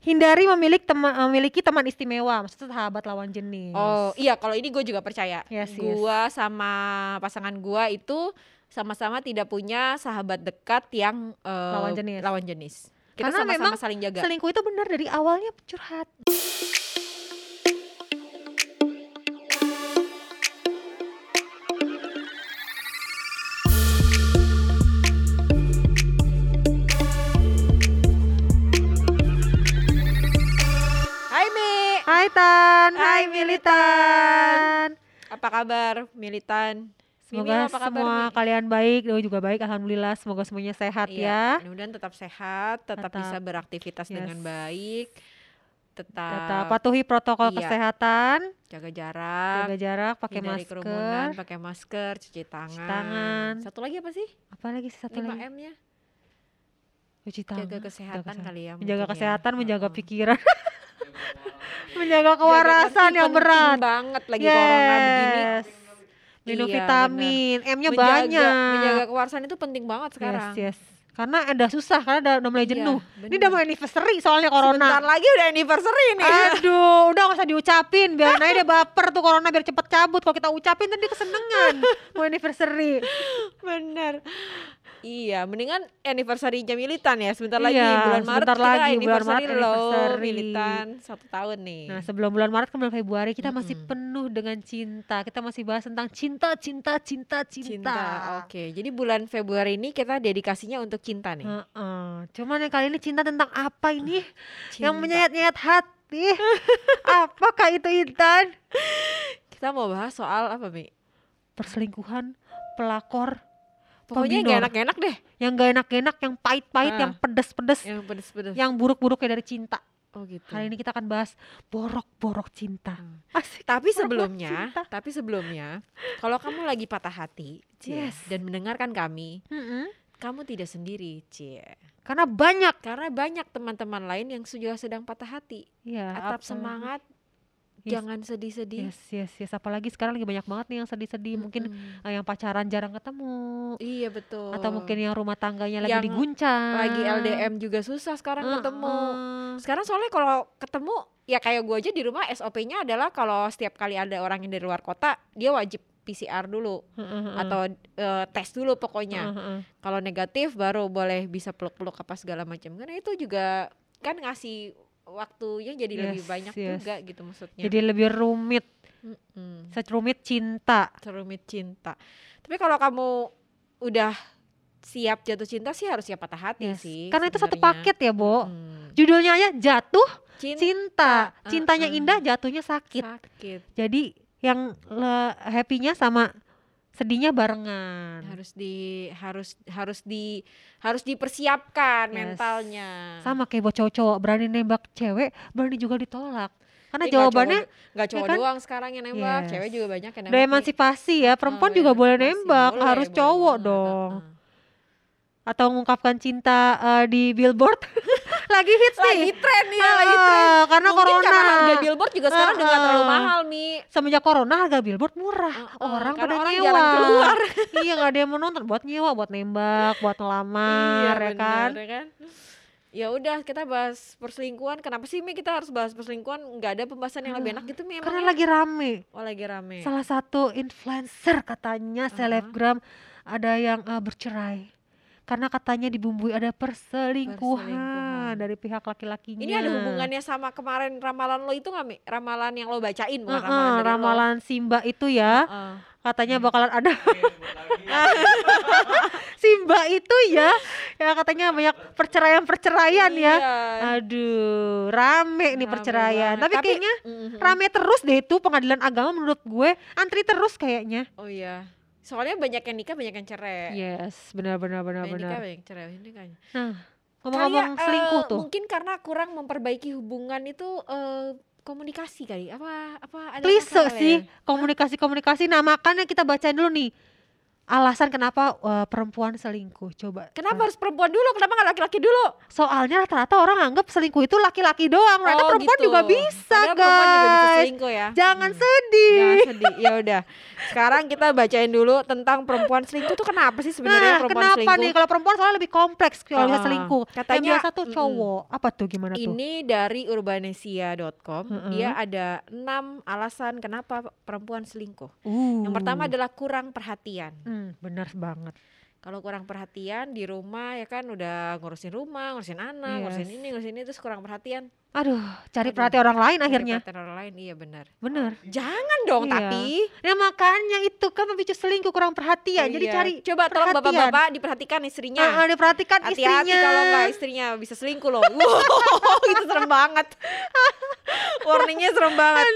hindari memiliki teman memiliki teman istimewa, maksudnya sahabat lawan jenis. Oh iya, kalau ini gue juga percaya. Yes, yes. Gua sama pasangan gua itu sama-sama tidak punya sahabat dekat yang eh, Lawan jenis. Lawan jenis. Kita Karena sama-sama memang saling jaga. Selingkuh itu benar dari awalnya curhat. Hai Tan, Hai, Militan. apa kabar Militan? Mimi, Semoga apa kabar, semua Mi? kalian baik, Dewi juga baik, alhamdulillah. Semoga semuanya sehat Iya, ya. mudah-mudahan tetap sehat, tetap, Tetap. bisa beraktivitas dengan Yes. baik, tetap, Tetap patuhi protokol Iya. kesehatan, jaga jarak, jaga jarak, pakai masker. kerumunan, pakai masker, cuci tangan. tangan. Satu lagi apa sih? Apa lagi sih satu 5 lagi? M-nya. Cuci tangan. Jaga kesehatan kesehatan. kali ya. Menjaga ya. kesehatan, menjaga Heeh. pikiran. menjaga Jaga kewarasan yang berat. banget lagi corona begini. Yes. Minum Iya, vitamin, M-nya banyak. Menjaga kewarasan itu penting banget sekarang. Yes, yes. Karena ada susah, karena udah, udah mulai Iya, jenuh. Ini bener. udah mau anniversary soalnya corona. Sebentar lagi udah anniversary nih. Aduh, udah gak usah diucapin biar aja dia baper tuh corona biar cepet cabut. Kalau kita ucapin tadi kesenengan mau anniversary. Bener. Iya, mendingan anniversary-nya Militan ya. Sebentar lagi Iya, bulan Maret sebentar kita lagi, bulan anniversary Maret loh anniversary. Militan satu tahun nih. Nah, sebelum bulan Maret ke bulan Februari kita masih Mm-mm. penuh dengan cinta. Kita masih bahas tentang cinta, cinta, cinta, cinta. cinta. Oke, jadi bulan Februari ini kita dedikasinya untuk cinta nih. Heeh. Cuman yang kali ini cinta tentang apa ini? Yang Cinta. menyayat-nyayat hati. Apakah itu Intan? Kita mau bahas soal apa, Mi? Perselingkuhan, pelakor, Pokoknya yang gak enak-enak deh. yang gak enak-enak, yang pahit-pahit, Ah. yang pedes-pedes, Yang pedes-pedes. yang buruk-buruknya dari cinta. Oh gitu. Hari ini kita akan bahas borok-borok cinta. Hmm. Asik. Tapi sebelumnya, cinta. tapi sebelumnya, kalau kamu lagi patah hati, Cie, Yes. dan mendengarkan kami, Mm-mm. kamu tidak sendiri, Cie. Karena banyak. Karena banyak teman-teman lain yang juga sedang patah hati. Ya, Tetap apa- semangat. Jangan sedih-sedih. Yes, yes, yes. Apalagi sekarang lagi banyak banget nih yang sedih-sedih. Mungkin Mm-mm. eh, yang pacaran jarang ketemu. Iya betul. Atau mungkin yang rumah tangganya lagi Yang diguncang. lagi LDM juga susah sekarang Heeh. ketemu. Sekarang soalnya kalau ketemu ya kayak gue aja di rumah SOP-nya adalah kalau setiap kali ada orang yang dari luar kota dia wajib PCR dulu Heeh, heeh. atau eh, tes dulu pokoknya. Heeh, heeh. Kalau negatif baru boleh bisa peluk-peluk apa segala macam. Karena itu juga kan ngasih waktunya jadi lebih Yes, banyak yes. juga gitu maksudnya. Jadi lebih rumit, Mm-mm. serumit cinta. serumit cinta. Tapi kalau kamu udah siap jatuh cinta sih harus siap patah hati Yes. sih. Karena itu satu paket ya, Bo. Mm. Judulnya aja jatuh Cinta, cinta. Cintanya Heeh. indah, jatuhnya sakit. sakit. Jadi yang happy-nya sama sedihnya barengan. harus di harus harus di harus dipersiapkan Yes. mentalnya Sama kayak buat cowok-cowok berani nembak cewek, berani juga ditolak. Karena nggak jawabannya cowok- nggak cowok ya kan? doang sekarang yang nembak Yes. cewek juga banyak yang nembak emansipasi ya, perempuan Oh, juga boleh nembak, Boleh, harus boleh cowok banget, dong. heeh. Atau mengungkapkan cinta eh, di billboard. lagi hits lagi nih. tren ya lagi Ah, karena Mungkin corona. karena harga billboard juga sekarang udah nggak terlalu Heeh. mahal mi Semenjak corona harga billboard murah. Heeh, orang karena pada orang nyewa. keluar. iya nggak ada yang mau nonton buat nyewa, buat nembak, buat ngelamar, ya bener, kan? ya kan ya udah kita bahas perselingkuhan kenapa sih mi kita harus bahas perselingkuhan nggak ada pembahasan yang lebih enak gitu mi Karena emangnya? lagi rame. oh lagi rame Salah satu influencer katanya Uh-huh. selebgram ada yang eh, bercerai. Karena katanya dibumbui ada perselingkuhan, Perselingkuhan. Dari pihak laki-lakinya. Ini ada hubungannya sama kemarin ramalan lo itu nggak Mi? Ramalan yang lo bacain bukan Heeh, ramalan dari lo? ramalan Simba itu ya, Heeh. katanya bakalan ada Simba itu ya, ya katanya banyak perceraian-perceraian ya. Iya. Aduh, rame nih Rame perceraian. banget. Tapi, kayaknya Mhm. rame terus deh itu pengadilan agama menurut gue antri terus kayaknya. Oh iya. Soalnya banyak yang nikah, banyak yang cerai. Yes, benar benar benar Banyak nikah, benar. banyak yang cerai. Ini kan. Nah, ngomong-ngomong selingkuh eh, tuh. Mungkin karena kurang memperbaiki hubungan itu eh, komunikasi kali. Apa apa ada Klise masalah sih ya? komunikasi-komunikasi. Nah, makanya kita bacain dulu nih. Alasan kenapa eh, perempuan selingkuh. Coba. Kenapa harus perempuan dulu? Kenapa nggak laki-laki dulu? Soalnya rata-rata orang anggap selingkuh itu laki-laki doang. Ternyata Oh, perempuan gitu. juga bisa, guys. perempuan juga bisa selingkuh ya. Jangan Hmm. sedih. Jangan sedih. Ya udah. Sekarang kita bacain dulu tentang perempuan selingkuh tuh kenapa sih sebenarnya Nah, perempuan kenapa selingkuh? nih kalau perempuan soalnya lebih kompleks kalau bisa Ah, selingkuh. katanya, Yang biasa tuh cowok. Apa tuh gimana tuh? Ini dari urbanesia.com. Mm-mm. Dia ada enam alasan kenapa perempuan selingkuh. Uh. Yang pertama adalah kurang perhatian. Hmm, benar banget. Kalau kurang perhatian di rumah ya kan udah ngurusin rumah, ngurusin anak, ngurusin Yes. ini, ngurusin ini terus kurang perhatian. Aduh, cari Aduh. perhatian orang lain Cari akhirnya. perhatian orang lain, iya benar. Bener. Jangan dong Iya. tapi. Nah makanya itu kan memicu selingkuh kurang perhatian. Jadi Iya. cari coba tolong perhatian. bapak-bapak diperhatikan istrinya. Ah, ah, diperhatikan Hati-hati istrinya. kalau nggak istrinya bisa selingkuh loh. Wow, itu serem banget. Warningnya serem banget.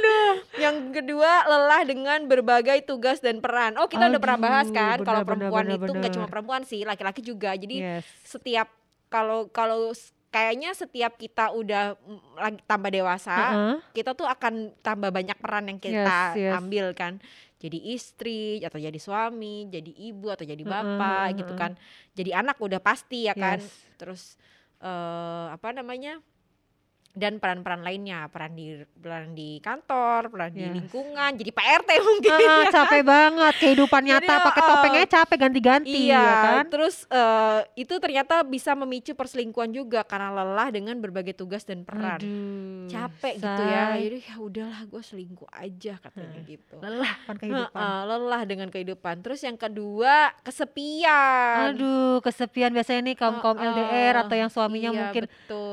Yang kedua lelah dengan berbagai tugas dan peran. Oh kita udah pernah Aduh, bahas kan benar, kalau benar, perempuan benar, itu nggak cuma benar. perempuan sih, laki-laki juga. Jadi Yes. setiap kalau kalau kayaknya setiap kita udah mm, lagi tambah dewasa, Heeh. kita tuh akan tambah banyak peran yang kita Yes, yes. ambil kan. Jadi istri atau jadi suami, jadi ibu atau jadi bapak heeh, gitu kan. Jadi anak udah pasti ya kan. Yes. Terus eh apa namanya? Dan peran-peran lainnya, peran di peran di kantor, peran di Yes. lingkungan, jadi PRT mungkin. Ah, capek banget kehidupan Jadi, nyata pakai ah, topengnya capek ganti-ganti Iya, ya kan. terus eh, itu ternyata bisa memicu perselingkuhan juga karena lelah dengan berbagai tugas dan peran. Aduh, Capek gitu ya. say. Jadi ya udahlah gue selingkuh aja katanya gitu. lelah kan kehidupan. Heeh, lelah dengan kehidupan. Terus yang kedua, kesepian. Aduh, kesepian biasanya nih kaum kaum Heeh. LDR atau yang suaminya Iya, mungkin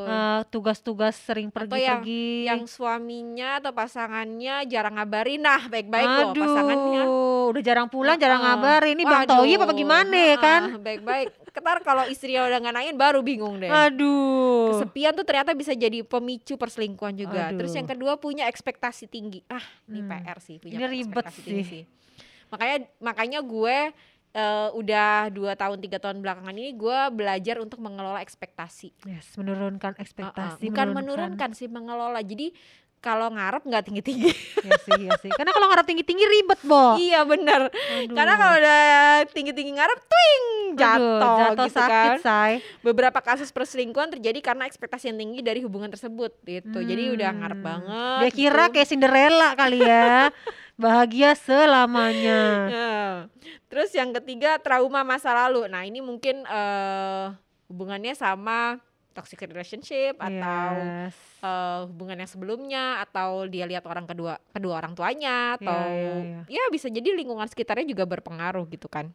eh, tugas-tugas sering Atau pergi-pergi. yang suaminya atau pasangannya jarang ngabarin nah baik-baik loh pasangannya udah jarang pulang, jarang Heeh. ngabarin. Ini Bang Toyib apa gimana ya kan? baik-baik Ntar kalau istrinya udah nggak nanyain baru bingung deh Aduh. kesepian tuh ternyata bisa jadi pemicu perselingkuhan juga terus Aduh. yang kedua punya ekspektasi tinggi ah ini Hmm. PR sih punya Ini ribet ekspektasi tinggi sih. sih makanya makanya gue eh, udah dua tahun tiga tahun belakangan ini gue belajar untuk mengelola ekspektasi. Yes, menurunkan ekspektasi, bukan menurunkan sih mengelola. Jadi kalau ngarep nggak tinggi tinggi ya sih, ya sih. Karena kalau ngarep tinggi-tinggi ribet, Bo. iya Aduh. karena kalau udah tinggi tinggi ngarep twing jatuh, jatuh gitu sakit, kan say. beberapa kasus perselingkuhan terjadi karena ekspektasi yang tinggi dari hubungan tersebut gitu jadi udah ngarep Hmm. banget Dia kira gitu. kayak Cinderella kali ya. Bahagia selamanya. Nah, terus yang ketiga trauma masa lalu. Nah ini mungkin eh hubungannya sama toxic relationship atau Yes. eh, hubungan yang sebelumnya atau dia lihat orang kedua kedua orang tuanya atau iya, ya bisa jadi lingkungan sekitarnya juga berpengaruh gitu kan.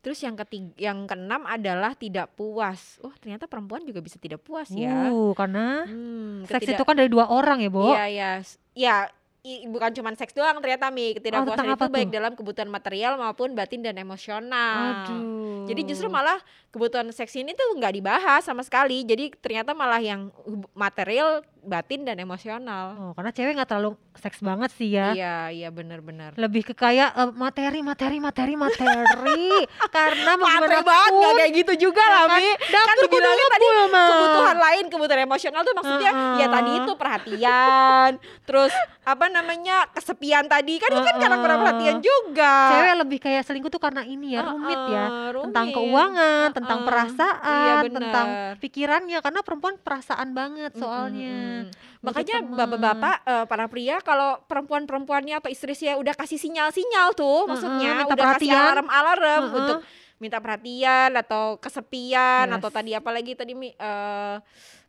Terus yang ketiga, yang keenam adalah tidak puas. Oh ternyata perempuan juga bisa tidak puas ya. Uh, karena Hmm, seks ketidak- itu kan dari dua orang ya, Bo. Iya ya, S- ya i- bukan cuma seks doang ternyata Mi. Ketidakpuasan tentang itu baik tuh? dalam kebutuhan material maupun batin dan emosional. Aduh. Jadi justru malah kebutuhan seks ini tuh nggak dibahas sama sekali. Jadi ternyata malah yang material, batin dan emosional. Oh, karena cewek nggak terlalu seks banget sih ya. Iya, iya benar-benar. Lebih ke kayak eh, materi, materi, materi, materi. karena gimana banget pun, nggak kayak gitu juga lah kan? Mi. Kan kudu dibilangin tadi mah. kebutuhan lain, kebutuhan emosional tuh maksudnya ya tadi itu perhatian, terus apa namanya kesepian tadi kan itu kan karena kurang perhatian juga. Cewek lebih kayak selingkuh tuh karena ini ya, rumit ya. Heeh, Tentang rumit. keuangan, tentang Heeh. perasaan, Iya, tentang pikirannya karena perempuan perasaan banget soalnya. mm, mm. Butuh Makanya bapak-bapak eh, para pria kalau perempuan-perempuannya atau istri saya udah kasih sinyal-sinyal tuh, maksudnya minta udah kasih perhatian. alarm-alarm Heeh. untuk minta perhatian atau kesepian Yes. atau tadi apa lagi tadi eh,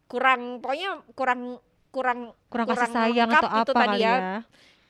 kurang pokoknya kurang kurang kurang kasih kurang sayang lengkap atau gitu apa tadi kali ya. ya.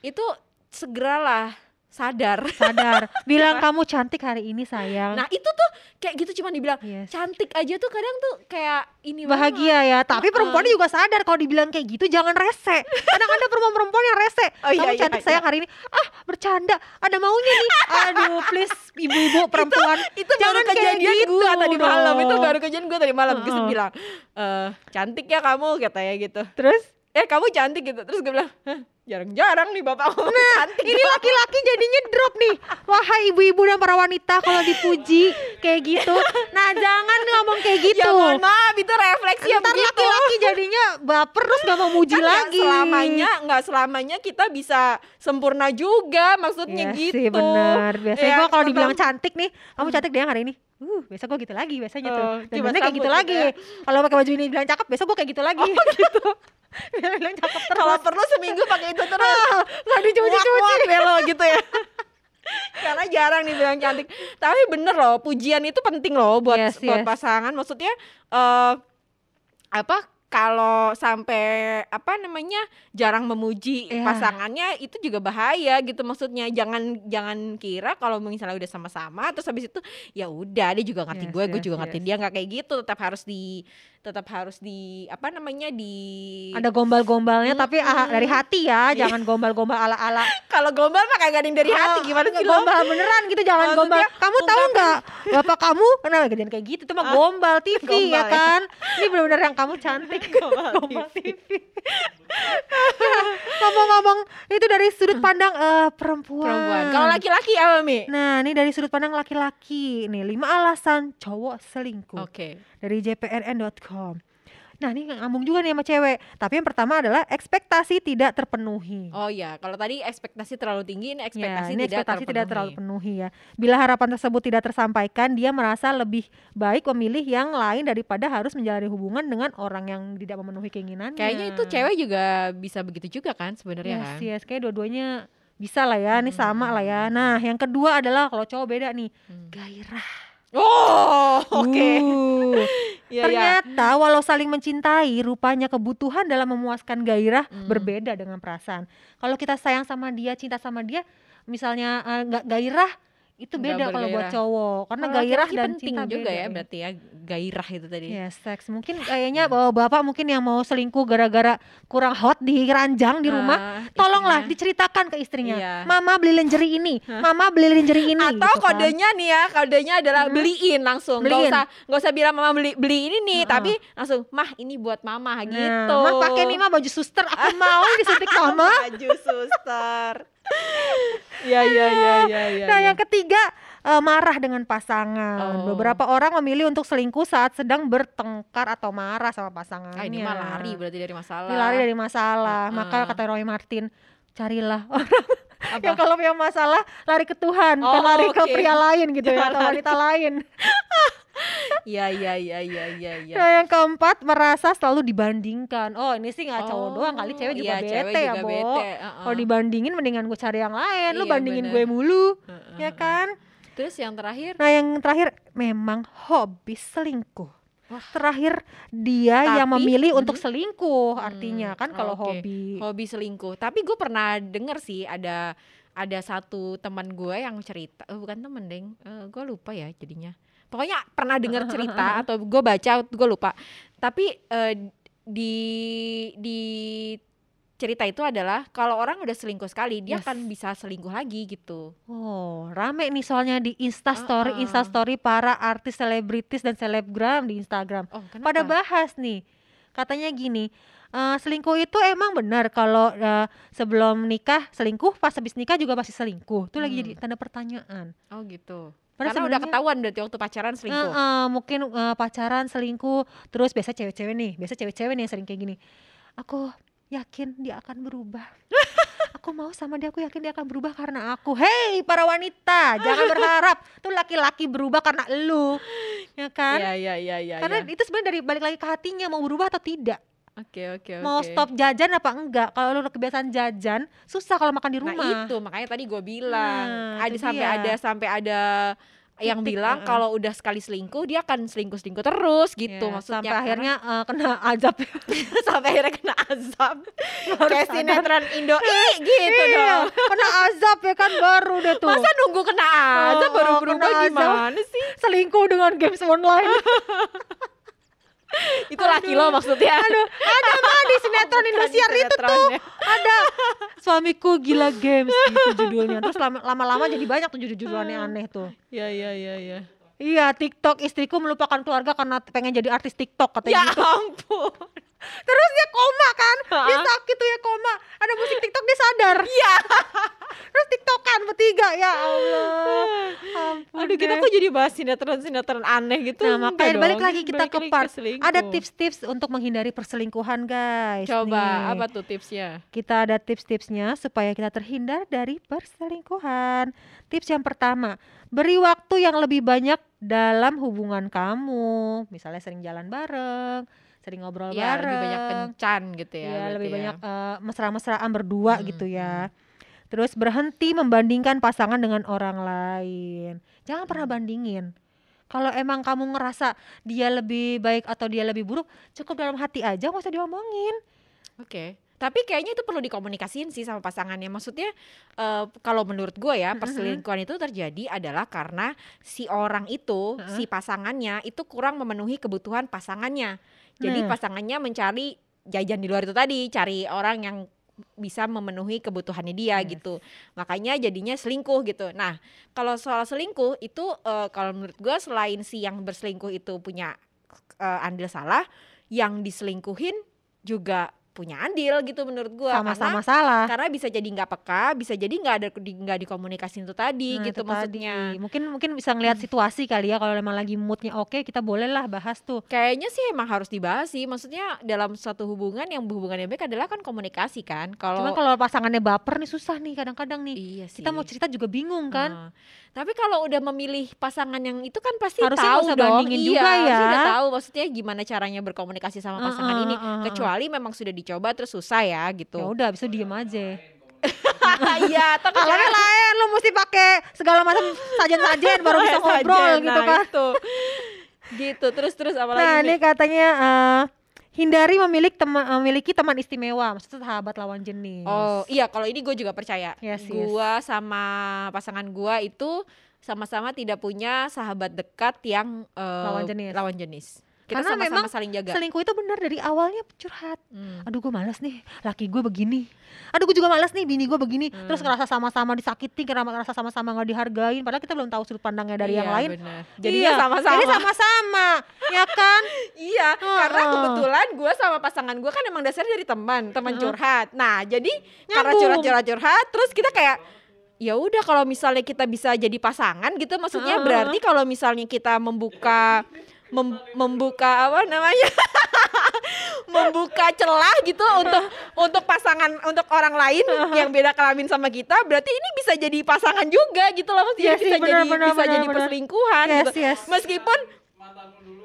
itu segeralah sadar. Sadar, bilang kamu cantik hari ini sayang. Nah, itu tuh kayak gitu cuma dibilang Yes. cantik aja tuh kadang tuh kayak ini banget. bahagia ya tapi Heeh. perempuan juga sadar kalau dibilang kayak gitu jangan rese kadang ada perempuan-perempuan yang rese Oh, iya, kamu iya, cantik iya. sayang hari ini ah bercanda ada maunya nih aduh please ibu-ibu perempuan itu baru Jangan kayak kejadian gitu gue tadi malam itu baru kejadian gue tadi malam Gus Heeh. bilang eh cantik ya kamu katanya gitu terus eh kamu cantik gitu terus gue bilang "Hah, jarang-jarang nih bapak ngomong cantik Ini laki-laki jadinya drop nih. Wahai ibu-ibu dan para wanita kalau dipuji kayak gitu. Nah, jangan ngomong kayak gitu. ya mohon maaf itu refleksi yang Ntar begitu laki-laki jadinya baper terus gak mau muji Kan lagi. selamanya nggak selamanya kita bisa sempurna juga maksudnya Iya gitu sih benar. Biasanya Ya, gua kalau tetap- dibilang cantik nih, kamu cantik deh hari ini. Uh, besok gua gitu lagi biasanya tuh. Oh, Dan kipas kayak gitu rambut lagi. ya. Kalau pakai baju ini bilang cakep, besok gua kayak gitu lagi. gitu. Bilang cakep terus. kalau perlu seminggu pakai itu terus nggak dicuci-cuci. Wak-wak deh lo gitu ya karena jarang nih bilang cantik tapi bener loh pujian itu penting loh buat Yes, buat yes. pasangan maksudnya eh apa kalau sampai apa namanya jarang memuji Iya. pasangannya itu juga bahaya gitu maksudnya jangan jangan kira kalau misalnya udah sama-sama terus habis itu ya udah dia juga ngerti Yes, gue gue yes, juga ngerti yes. dia nggak kayak gitu tetap harus di tetap harus di apa namanya di Ada gombal-gombalnya tapi ah, dari hati ya, Iya. jangan gombal-gombal ala-ala. Kalau gombal mah kagak ada yang dari hati Oh, gimana sih gombal beneran gitu jangan Maksudnya gombal. Kamu tahu nggak bapak kamu? Kenapa kerjaan kayak gitu itu mah Ah, gombal TV gombal ya ya. kan? Ini benar-benar yang kamu cantik. Gombal TV ngomong-ngomong itu dari sudut pandang eh, perempuan. Perempuan. Kalau laki-laki apa mi? Nah ini dari sudut pandang laki-laki. Nih lima alasan cowok selingkuh. Oke. Dari jprn.com nah ini ngambung juga nih sama cewek tapi yang pertama adalah ekspektasi tidak terpenuhi Oh ya, kalau tadi ekspektasi terlalu tinggi, ini Ya, ekspektasi, ini tidak, ekspektasi tidak terlalu terpenuhi. penuhi ya. Bila harapan tersebut tidak tersampaikan, dia merasa lebih baik memilih yang lain daripada harus menjalani hubungan dengan orang yang tidak memenuhi keinginannya. Kayaknya itu cewek juga bisa begitu juga kan sebenarnya Yes, kan? yes, kayak dua-duanya bisa lah ya, ini sama lah ya. Nah, yang kedua adalah kalau cowok beda nih, Hmm. gairah. Oh, oke. Uh, Iya, iya. Ternyata walau saling mencintai, rupanya kebutuhan dalam memuaskan gairah Hmm. berbeda dengan perasaan. Kalau kita sayang sama dia, cinta sama dia, misalnya nggak gairah, itu beda kalau buat cowok. Karena Kalau gairah dan penting cinta juga beda, ya berarti ya gairah itu tadi. Ya, seks. Mungkin kayaknya bawa bapak mungkin yang mau selingkuh gara-gara kurang hot di ranjang di rumah, Ah, tolonglah istrinya. diceritakan ke istrinya. Iya. Mama beli lingerie ini, Mama beli lingerie ini. Atau gitu kan. kodenya nih ya, kodenya adalah Hmm. beliin langsung. Gak Beliin. usah gak usah bilang mama beli beli ini nih, Heeh. tapi langsung mah ini buat mama Nah, gitu. Mah pakai nih mah baju suster, aku mau disuntik mama. Baju suster. Ya ya ya ya ya. Nah, ya. yang ketiga eh, marah dengan pasangan. Oh. Beberapa orang memilih untuk selingkuh saat sedang bertengkar atau marah sama pasangannya. Ah, ini mah lari berarti dari masalah. Ini lari dari masalah. Heeh. Maka kata Roy Martin, carilah orang Apa? yang kalau punya masalah lari ke Tuhan, bukan Oh, lari ke oke. pria lain gitu ya, Jangan atau lari wanita lain. Iya iya iya iya iya iya. Nah, yang keempat merasa selalu dibandingkan. Oh, ini sih nggak cowok doang kali, cewek juga iya, bete cewek ya, juga Bo. bete, heeh. Kalau dibandingin mendingan gue cari yang lain, lu Iya, bandingin bener. gue mulu, Heeh, ya heeh. kan? Terus yang terakhir Nah, yang terakhir memang hobi selingkuh. Wah. Terakhir dia yang Tapi- memilih Mhm. untuk selingkuh, Hmm, artinya kan kalau oke. hobi. hobi selingkuh. Tapi gue pernah denger sih ada ada satu teman gue yang cerita, eh, bukan temen deng, gue lupa ya jadinya. Pokoknya pernah denger cerita atau gue baca, gue lupa. Tapi eh, di di cerita itu adalah kalau orang udah selingkuh sekali, dia Yes. akan bisa selingkuh lagi gitu. Oh, rame nih soalnya di Insta Story, Uh-uh. Insta Story para artis selebritis dan selebgram di Instagram. Oh, Pada bahas nih. Katanya gini, eh, selingkuh itu emang benar kalau eh, sebelum nikah selingkuh, pas habis nikah juga masih selingkuh. Itu lagi Hmm. jadi tanda pertanyaan. Oh gitu. Karena udah sebenarnya- ketahuan berarti waktu pacaran selingkuh. Heeh, mungkin eh, pacaran selingkuh terus biasa cewek-cewek nih biasa cewek-cewek nih yang sering kayak gini aku yakin dia akan berubah aku mau sama dia aku yakin dia akan berubah karena aku hei para wanita jangan berharap tuh laki-laki berubah karena lu ya kan Iya iya iya iya. karena iya. itu sebenarnya dari balik lagi ke hatinya mau berubah atau tidak Oke oke oke. mau stop jajan apa enggak? Kalau lu kebiasaan jajan susah kalau makan di rumah. Nah itu makanya tadi gue bilang. Nah, ada sampai dia. ada sampai ada yang Titik, bilang heeh. kalau udah sekali selingkuh dia akan selingkuh selingkuh terus Ya, gitu maksudnya sampai karena- akhirnya eh, kena azab. Sampai akhirnya kena azab. Kayak sinetron Indo Ih, gitu Iya, dong. kena azab ya kan baru deh tuh. Masa nunggu kena azab Oh, baru berubah azab. gimana sih? Selingkuh dengan games online itu laki lo maksudnya. Aduh, ada mah di sinetron Indosiar itu tuh. ada. Suamiku gila games gitu judulnya. Terus lama- lama-lama jadi banyak tuh judul-judul aneh-aneh tuh. Ya ya ya ya iya TikTok. Istriku melupakan keluarga karena pengen jadi artis TikTok katanya ya gitu. ampun terus dia koma kan? Dia sakit tuh ya koma. Ada musik tiktok dia sadar. Iya. Terus tiktokan bertiga ya Allah. Ampun aduh kita kok jadi bahas sinetron sinetron aneh gitu? Nah makanya dong. balik lagi kita ke part. Ada tips-tips untuk menghindari perselingkuhan guys. Coba apa tuh tipsnya? Kita ada tips-tipsnya supaya kita terhindar dari perselingkuhan. Tips yang pertama beri waktu yang lebih banyak dalam hubungan kamu. Misalnya sering jalan bareng sering ngobrol bareng. lebih banyak kencan gitu ya. Berarti lebih ya. banyak eh, mesra-mesraan berdua Hmm, gitu ya. Terus berhenti membandingkan pasangan dengan orang lain. Jangan pernah bandingin. Kalau emang kamu ngerasa dia lebih baik atau dia lebih buruk, cukup dalam hati aja, nggak usah diomongin. Oke. Tapi kayaknya itu perlu dikomunikasiin sih sama pasangannya. Maksudnya eh, kalau menurut gue ya perselingkuhan itu terjadi adalah karena si orang itu, Heeh. si pasangannya itu kurang memenuhi kebutuhan pasangannya. Jadi Nah. pasangannya mencari jajan di luar itu tadi, cari orang yang bisa memenuhi kebutuhannya dia Yes. gitu. Makanya jadinya selingkuh gitu. Nah, kalau soal selingkuh itu eh, kalau menurut gue selain si yang berselingkuh itu punya eh, andil salah, yang diselingkuhin juga punya andil gitu menurut gue. Sama-sama salah. karena bisa jadi nggak peka, bisa jadi nggak ada di, nggak dikomunikasin itu tadi Nah, gitu itu maksudnya. tadi. Mungkin mungkin bisa ngelihat situasi kali ya kalau emang lagi moodnya oke kita boleh lah bahas tuh. Kayaknya sih emang harus dibahas sih. Maksudnya dalam suatu hubungan yang hubungannya baik adalah kan komunikasi kan. Cuman Kalau kalau pasangannya baper nih susah nih kadang-kadang nih. iya sih. Kita mau cerita juga bingung kan. Nah, tapi kalau udah memilih pasangan yang itu kan pasti Harusnya tahu dong. iya, juga ya. udah tahu maksudnya gimana caranya berkomunikasi sama pasangan Heeh, ini. heeh, heeh. Kecuali memang sudah dicoba terus susah ya Ya gitu. udah bisa diem aja. Iya, Kalau kecuali- lain lu mesti pakai segala macam sajen-sajen baru bisa ngobrol gitu nah, kan. itu. gitu. Terus terus apa Nah, lagi ini nih? katanya eh, hindari memiliki teman memiliki teman istimewa, maksudnya sahabat lawan jenis. Oh iya kalau ini gue juga percaya. Yes, yes. Gua sama pasangan gua itu sama-sama tidak punya sahabat dekat yang eh, Lawan jenis. Lawan jenis. Kita Karena sama-sama memang saling jaga. Selingkuh itu benar dari awalnya curhat. Hmm. Aduh gue malas nih, laki gue begini. Aduh gue juga malas nih, bini gue begini. Terus Hmm. ngerasa sama-sama disakiti, karena ngerasa sama-sama nggak dihargain. Padahal kita belum tahu sudut pandangnya dari yang Iya, lain. benar. Iya, sama-sama. Jadi sama-sama, ya kan? Iya, karena Heeh. kebetulan gue sama pasangan gue kan emang dasarnya dari teman, teman curhat. Nah, jadi karena Nyambung. curhat-curhat-curhat, terus kita kayak ya udah kalau misalnya kita bisa jadi pasangan gitu, maksudnya Heeh. berarti kalau misalnya kita membuka mem- membuka apa namanya? membuka celah gitu untuk untuk pasangan untuk orang lain yang beda kelamin sama kita berarti ini bisa jadi pasangan juga gitu loh Iya maksudnya sih, bisa benar, jadi benar, bisa benar, jadi benar. perselingkuhan Yes, gitu yes. meskipun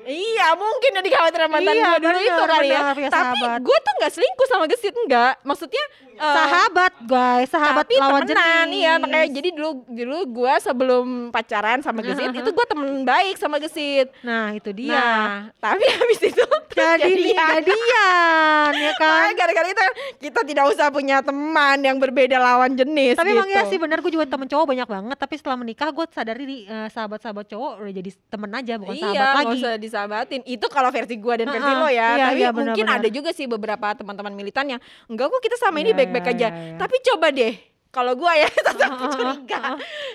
Iya mungkin yang dikhawatirkan mantan Iya, gue dulu itu benar, kali ya punya Tapi gue tuh gak selingkuh sama Gesit enggak Maksudnya eh, sahabat guys, sahabat tapi lawan temenan jenis. iya makanya jadi dulu dulu gue sebelum pacaran sama Gesit itu gue temen baik sama Gesit Nah itu dia. Nah tapi habis itu jadi jadian. jadian, ya kan? Gara-gara itu kita tidak usah punya teman yang berbeda lawan jenis Tapi gitu. emang ya sih benar gue juga temen cowok banyak banget Tapi setelah menikah gue sadari di eh, sahabat-sahabat cowok udah jadi temen aja bukan iya, sahabat lagi usah disahabatin. Itu kalau versi gua dan versi Heeh, lo ya. iya, Tapi iya, mungkin ada juga sih beberapa teman-teman militan yang enggak kok kita sama ini Iya, baik-baik iya, aja. iya, iya. Tapi coba deh kalau gua ya tetap curiga.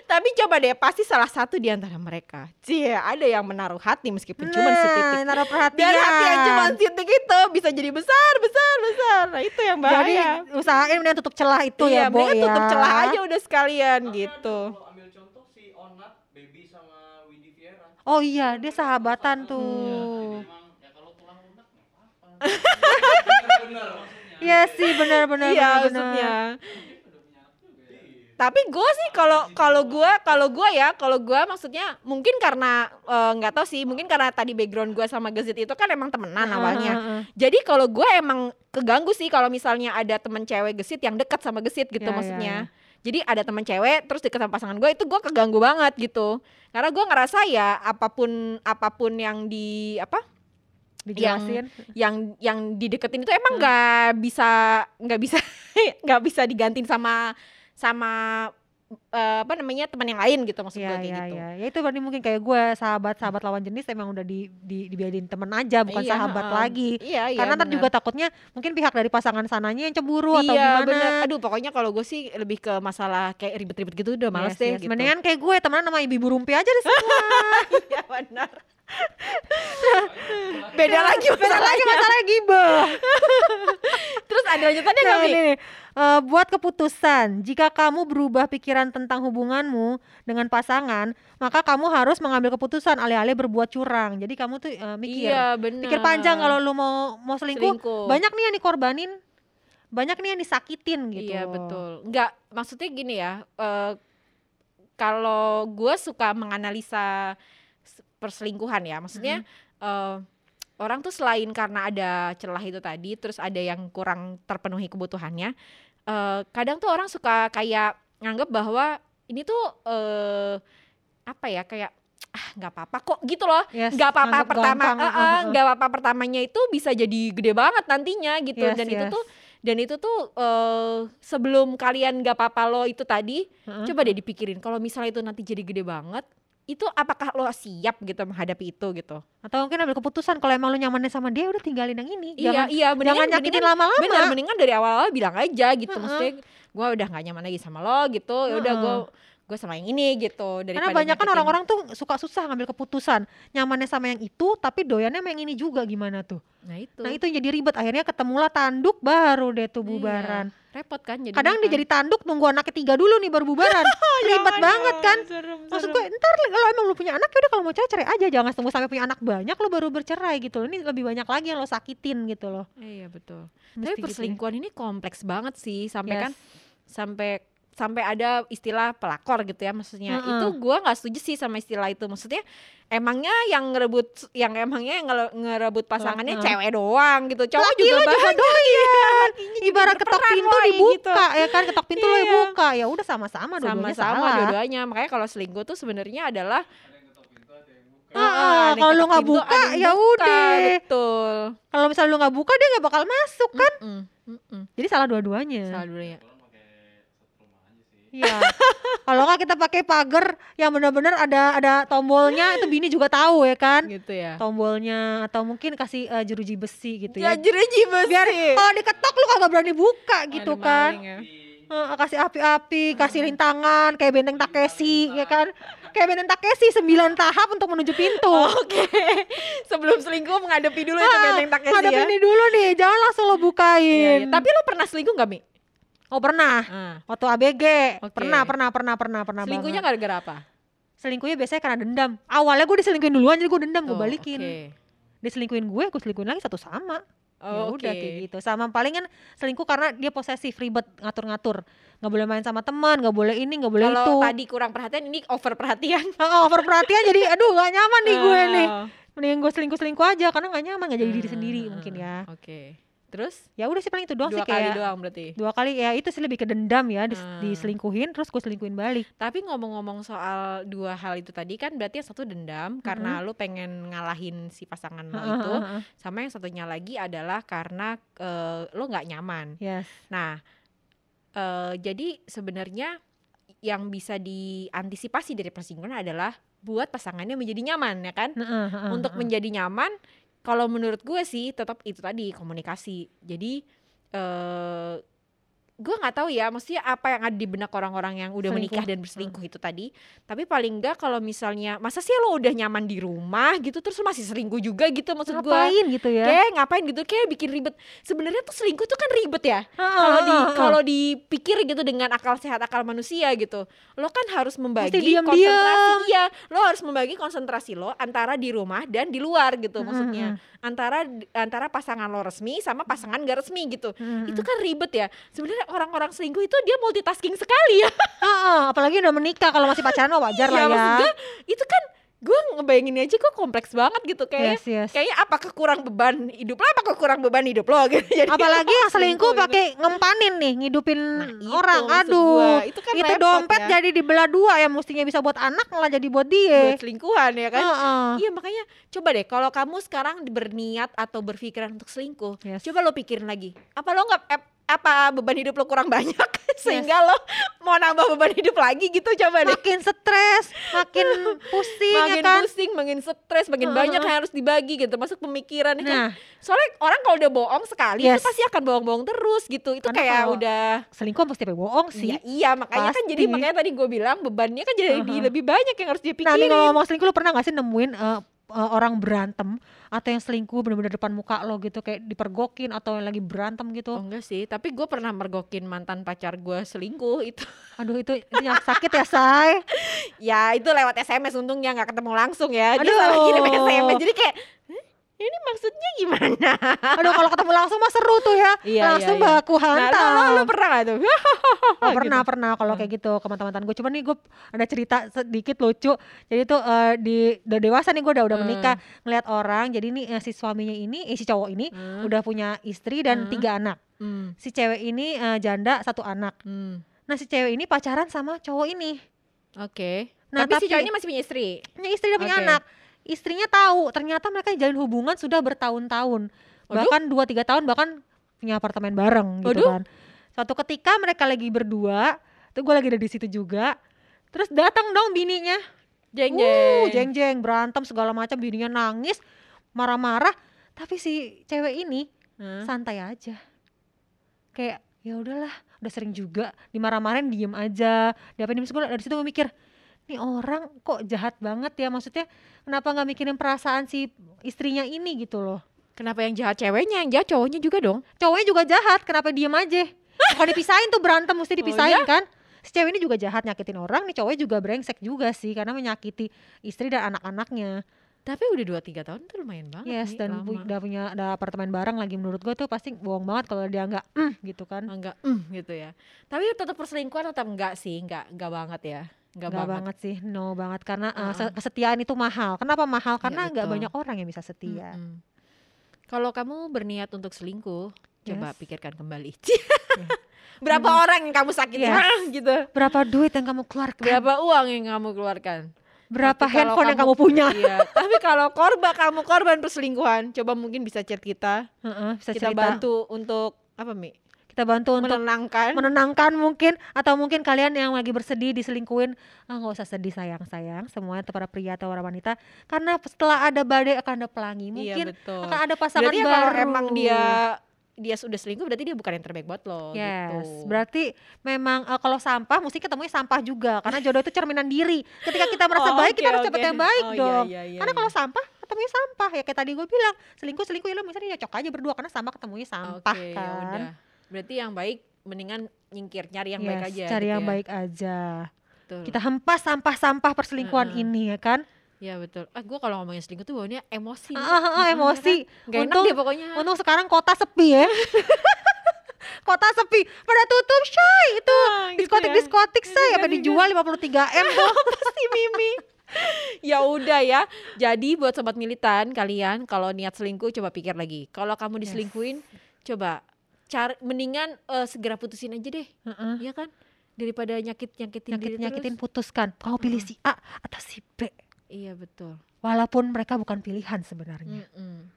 Tapi coba deh pasti salah satu di antara mereka. Cie, ada yang menaruh hati meskipun cuma Nah, setitik. naruh perhatian Dan hati yang cuma titik itu bisa jadi besar, besar, besar. Nah, itu yang Jadi bahaya. usahain mendingan tutup celah itu iya, ya Bo mendingan ya tutup celah aja udah sekalian gitu. Kalau ambil contoh si Onat, Baby sama Widi Viera. Oh iya dia sahabatan tuh Memang ya kalau tulang lunak nggak apa-apa. Iya sih benar-benar iya maksudnya. tapi gue sih kalau kalau gue kalau gue ya kalau gue maksudnya mungkin karena eh, nggak tahu sih mungkin karena tadi background gue sama Gezit itu kan emang temenan awalnya. jadi kalau gue emang keganggu sih kalau misalnya ada temen cewek Gesit yang dekat sama Gesit gitu Ya, ya, maksudnya. jadi ada teman cewek terus deket sama pasangan gue itu gue keganggu banget gitu. Karena gue ngerasa ya apa pun apa pun yang di apa Dijelasin yang yang dideketin itu emang nggak bisa nggak bisa nggak bisa digantiin sama sama eh, apa namanya teman yang lain gitu maksud Iya gue kayak iya gitu. iya. Ya itu berarti mungkin kayak gue sahabat-sahabat lawan jenis emang udah di, di dibiarin temen aja bukan Iya, sahabat heeh. lagi. Iya iya. Karena ntar juga takutnya mungkin pihak dari pasangan sananya yang cemburu atau iya, gimana. bener. Aduh pokoknya kalau gue sih lebih ke masalah kayak ribet-ribet gitu udah males Yes, deh yes. gitu. Mendingan kayak gue temenan sama ibu rumpi aja deh semua. Iya benar. Beda lagi Beda lagi masalahnya gibah. Terus ada lanjutannya nggak Nah, nih. Eh, buat keputusan, jika kamu berubah pikiran tentang hubunganmu dengan pasangan, maka kamu harus mengambil keputusan alih-alih berbuat curang. Jadi kamu tuh eh, mikir, Iya benar. pikir panjang kalau lu mau mau selingkuh, Selingkuh. banyak nih yang dikorbanin, banyak nih yang disakitin gitu. Iya betul. Enggak, maksudnya gini ya. eh, kalau gue suka menganalisa perselingkuhan ya, maksudnya eh, orang tuh selain karena ada celah itu tadi, terus ada yang kurang terpenuhi kebutuhannya, eh, kadang tuh orang suka kayak nganggap bahwa ini tuh eh, apa ya kayak ah nggak apa-apa kok gitu loh Yes, nggak apa-apa nganggep pertama eh, uh, uh, uh. nggak apa-apa pertamanya itu bisa jadi gede banget nantinya gitu Yes, dan itu yes. tuh dan itu tuh eh, sebelum kalian nggak apa-apa lo itu tadi Heeh. coba deh dipikirin kalau misalnya itu nanti jadi gede banget itu apakah lo siap gitu menghadapi itu gitu Atau mungkin ambil keputusan kalau emang lu nyamannya sama dia udah tinggalin yang ini. iya Jangan iya jangan mendingan nyakitin mendingan lama-lama. bener mendingan dari awal-awal bilang aja gitu Heeh. maksudnya gue udah nggak nyaman lagi sama lo gitu ya udah gue gue sama yang ini gitu Karena banyak kan orang-orang tuh suka susah ngambil keputusan. Nyamannya sama yang itu, tapi doyannya sama yang ini juga gimana tuh. nah itu Nah itu yang jadi ribet. Akhirnya ketemulah tanduk baru deh tuh Iya, bubaran. repot kan jadi Kadang dia jadi tanduk nunggu anak ketiga dulu nih baru bubaran. ribet banget kan. Maksud gue ntar kalau emang lu punya anak ya udah kalau mau cerai cerai aja jangan tunggu sampai punya anak banyak lo baru bercerai gitu loh. Ini lebih banyak lagi yang lo sakitin gitu loh. iya betul Mesti tapi gitu ya. perselingkuhan ini kompleks banget sih sampai Yes. kan sampai sampai ada istilah pelakor gitu ya maksudnya Heeh. itu gua nggak setuju sih sama istilah itu maksudnya emangnya yang ngerebut yang emangnya yang ngere- ngerebut pasangannya Heeh. cewek doang gitu cowok Laki juga lo juga doyan. Ibarat ketok berperan, pintu woy, dibuka gitu. ya kan ketok pintu lo Iya. buka ya udah sama-sama dua-duanya sama-sama dua-duanya makanya kalau selingkuh tuh sebenarnya adalah ketok. Ah, ah, kalau lu ketok nggak buka, ya udah. betul Kalau misalnya lu nggak buka dia nggak bakal masuk kan. Mm-mm, mm-mm. Jadi salah dua-duanya. salah dulunya Kebetulan pakai satu rumah aja sih. Iya. Kalau nggak kita pakai pagar yang benar-benar ada ada tombolnya itu bini juga tahu ya kan. gitu ya Tombolnya atau mungkin kasih eh, jeruji besi gitu ya ya. jeruji besi Biar kalau diketok lu kagak berani buka gitu Ada kan. ya. Eh, kasih api-api, kasih rintangan kayak benteng Takeshi ya kan. Kayak benteng Takeshi 9 tahap untuk menuju pintu. Oke, sebelum selingkuh menghadapi dulu itu Ah, benteng Takeshi ya. ini dulu nih, jangan langsung lo Iya, bukain. iya. Tapi lo pernah selingkuh gak Mi? Oh pernah. Ah. Waktu ABG, Oke. pernah, pernah, pernah, pernah, pernah Selingkuhnya gara-gara apa? Selingkuhnya biasanya karena dendam. Awalnya gue diselingkuhin duluan, jadi gue dendam, gue Oh, balikin. Oke. Dia selingkuhin gue, gue selingkuhin lagi satu sama. ya Oh, udah oke. kayak gitu. Sama paling kan selingkuh karena dia posesif, ribet, ngatur-ngatur. Nggak boleh main sama teman, nggak boleh ini, nggak boleh itu. Kalau tadi kurang perhatian, ini over perhatian. Ah, over perhatian jadi aduh gak nyaman nih gue nih. Ah. Mendingan gue selingkuh-selingkuh aja karena gak nyaman, gak jadi diri Ah, sendiri mungkin ya. Oke. Terus Ya udah sih paling itu doang dua sih kali kayak doang berarti. dua kali ya itu sih lebih ke dendam ya dis- Ah. diselingkuhin terus gue selingkuhin balik Tapi ngomong-ngomong soal dua hal itu tadi kan berarti yang satu dendam karena lu pengen ngalahin si pasangan lo itu, sama yang satunya lagi adalah karena eh, lo nggak nyaman. yes Nah, eh, jadi sebenarnya yang bisa diantisipasi dari perselingkuhan adalah buat pasangannya menjadi nyaman ya kan? Untuk menjadi nyaman, kalau menurut gue sih tetap itu tadi komunikasi. Jadi eh gue nggak tahu ya, maksudnya apa yang ada di benak orang-orang yang udah menikah Selingkuh. dan berselingkuh itu tadi. Tapi paling enggak kalau misalnya masa sih lo udah nyaman di rumah gitu terus masih selingkuh juga gitu maksud gue. ngapain gitu ya? Kayak ngapain gitu? Kayak bikin ribet. Sebenarnya tuh selingkuh tuh kan ribet ya. Kalau di kalau dipikir gitu dengan akal sehat akal manusia gitu lo kan harus membagi Mesti diam-diam. konsentrasi. Iya lo harus membagi konsentrasi lo antara di rumah dan di luar gitu Mm, maksudnya. mm, antara antara pasangan lo resmi sama pasangan gak resmi gitu. Itu kan ribet ya. Sebenarnya orang-orang selingkuh itu dia multitasking sekali ya ah, apalagi udah menikah kalau masih pacaran mah wajar Iya, lah ya itu kan gue ngebayangin aja kok kompleks banget gitu kayak yes yes kayaknya apakah kurang beban hidup lo apakah kurang beban hidup lo gitu Jadi apalagi yang selingkuh gitu. pakai ngempanin nih ngidupin Nah, itu orang aduh gua. itu kan itu repot dompet ya. jadi dibelah dua ya mestinya bisa buat anak malah jadi buat dia buat selingkuhan ya kan Heeh. Iya makanya coba deh kalau kamu sekarang berniat atau berpikiran untuk selingkuh, Yes. coba lo pikirin lagi. Apa lo nggak ap- apa beban hidup lo kurang banyak sehingga lo mau nambah beban hidup lagi gitu coba deh. makin stres makin pusing Makin ya kan pusing, makin stres, makin Heeh. banyak yang harus dibagi gitu. Masuk pemikiran kan. nah Soalnya orang kalau udah bohong sekali Yes. itu pasti akan bohong-bohong terus gitu. Itu Karena kayak udah selingkuh pasti sampai bohong sih Iya, iya makanya kan jadi Pasti. makanya tadi gue bilang bebannya kan jadi Heeh. lebih banyak yang harus Nah dipikirin. nih ngomong selingkuh lu pernah gak sih nemuin eh, uh, orang berantem atau yang selingkuh bener-bener depan muka lo gitu kayak dipergokin atau yang lagi berantem Oh gitu. enggak sih, tapi gue pernah mergokin mantan pacar gue selingkuh itu. Aduh itu, itu yang sakit ya say. ya itu lewat SMS untungnya nggak ketemu langsung ya. Dia Aduh. salah kirim SMS jadi kayak "Hah? Ini maksudnya gimana? Aduh kalau ketemu langsung mah seru tuh ya. Iya, langsung iya, iya. baku Nah, hantam. lo, lo, lo pernah gak tuh? Oh pernah gitu. pernah kalau Hmm. kayak gitu ke mantan-mantan gue. Cuman nih gue ada cerita sedikit lucu. Jadi tuh eh, di udah dewasa nih gue udah udah Hmm. menikah ngeliat orang. Jadi nih eh, si suaminya ini, eh, si cowok ini Hmm. udah punya istri dan Hmm. tiga anak. Hmm. Si cewek ini eh, janda satu anak. Hmm. Nah si cewek ini pacaran sama cowok ini. Oke. Nah, tapi, si tapi- cowok ini masih punya istri. Punya istri dan punya Oke. anak. Istrinya tahu ternyata mereka jalin hubungan sudah bertahun-tahun. Bahkan dua tiga tahun bahkan punya apartemen bareng gitu kan. Suatu ketika mereka lagi berdua, tuh gue lagi ada di situ juga. Terus datang dong bininya. Jeng Uh, jeng. jeng-jeng berantem segala macam bininya nangis, marah-marah. Tapi si cewek ini Hah? santai aja. Kayak ya udahlah, udah sering juga dimarah-marahin diem aja. Diapain diem gue dari situ gue mikir, nih orang kok jahat banget ya maksudnya kenapa nggak mikirin perasaan si istrinya ini gitu loh. Kenapa yang jahat ceweknya, yang jahat cowoknya juga dong? Cowoknya juga jahat, kenapa diem aja? Kalau dipisahin tuh berantem mesti dipisahin kan? Si cewek ini juga jahat nyakitin orang, nih cowoknya juga brengsek juga sih karena menyakiti istri dan anak-anaknya. Tapi udah 2 3 tahun tuh lumayan banget Yes, nih, dan lama. udah punya ada apartemen bareng lagi menurut gue tuh pasti bohong banget kalau dia nggak mm, gitu kan. enggak mm, gitu ya. Tapi tetap perselingkuhan tetap enggak sih, enggak enggak banget ya. Nggak banget. banget sih, no banget karena uh, se- Heeh. kesetiaan itu mahal. Kenapa mahal? Karena nggak betul. banyak orang yang bisa setia. Mm-mm. Kalau kamu berniat untuk selingkuh, coba Yes. pikirkan kembali. Berapa Hmm. orang yang kamu sakiti Yes. Gitu? Berapa duit yang kamu keluarkan? Berapa uang yang kamu keluarkan? Berapa Tapi kalau handphone yang kamu- kamu punya? Iya, tapi kalau korban kamu korban perselingkuhan, coba mungkin bisa chat kita. Heeh, bisa kita cerita. bantu untuk apa, Mi? Kita bantu untuk Menenangkan. menenangkan mungkin atau mungkin kalian yang lagi bersedih diselingkuhin ah nggak usah sedih sayang sayang semuanya para pria atau para wanita karena setelah ada badai akan ada pelangi iya, mungkin betul. akan ada pasangan Berarti ya baru kalau emang dia dia sudah selingkuh berarti dia bukan yang terbaik buat lo Yes, gitu. berarti memang eh, kalau sampah mesti ketemunya sampah juga karena jodoh itu cerminan diri. Ketika kita merasa Oh, baik kita oke, harus dapat oke. yang baik Oh, iya, dong. iya, iya, karena iya. kalau sampah ketemunya sampah ya kayak tadi gue bilang selingkuh selingkuh ya lo misalnya cocok aja berdua karena sampah ketemunya sampah Oke, ya kan. udah. Berarti yang baik mendingan nyingkir, nyari yang baik Yes, aja. Cari gitu yang ya. baik aja. Betul. Kita hempas sampah-sampah perselingkuhan Heeh. ini ya kan. Ya betul. Ah, gue kalau ngomongin selingkuh tuh bawanya emosi. Ah, ah, ah, emosi. kan? Gak enak Untung- deh pokoknya. Untung sekarang kota sepi ya. kota sepi pada tutup shy itu Ah, gitu diskotik ya. diskotik say apa dijual 53 m tuh si Mimi. ya udah ya. Jadi buat sobat militan kalian kalau niat selingkuh coba pikir lagi. Kalau kamu Yes. diselingkuhin coba cari mendingan eh, segera putusin aja deh. Heeh. Iya kan? Daripada nyakit nyakitin nyakit nyakitin terus. putuskan kau pilih si A atau si B Iya betul. walaupun mereka bukan pilihan sebenarnya Mm-mm.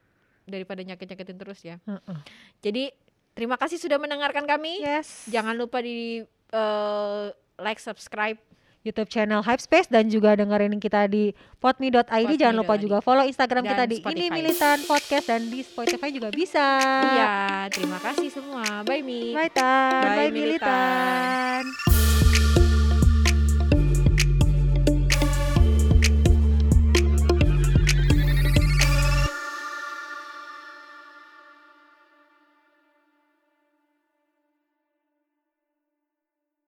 Daripada nyakit nyakitin terus ya. Heeh. Jadi terima kasih sudah mendengarkan kami. yes Jangan lupa di eh, like, subscribe. YouTube channel Hypespace dan juga dengerin kita di podme.id jangan lupa juga follow Instagram Dan kita di Spotify. ini militan podcast dan di Spotify juga bisa Iya, terima kasih semua. Bye Mi. bye tan Bye, bye militan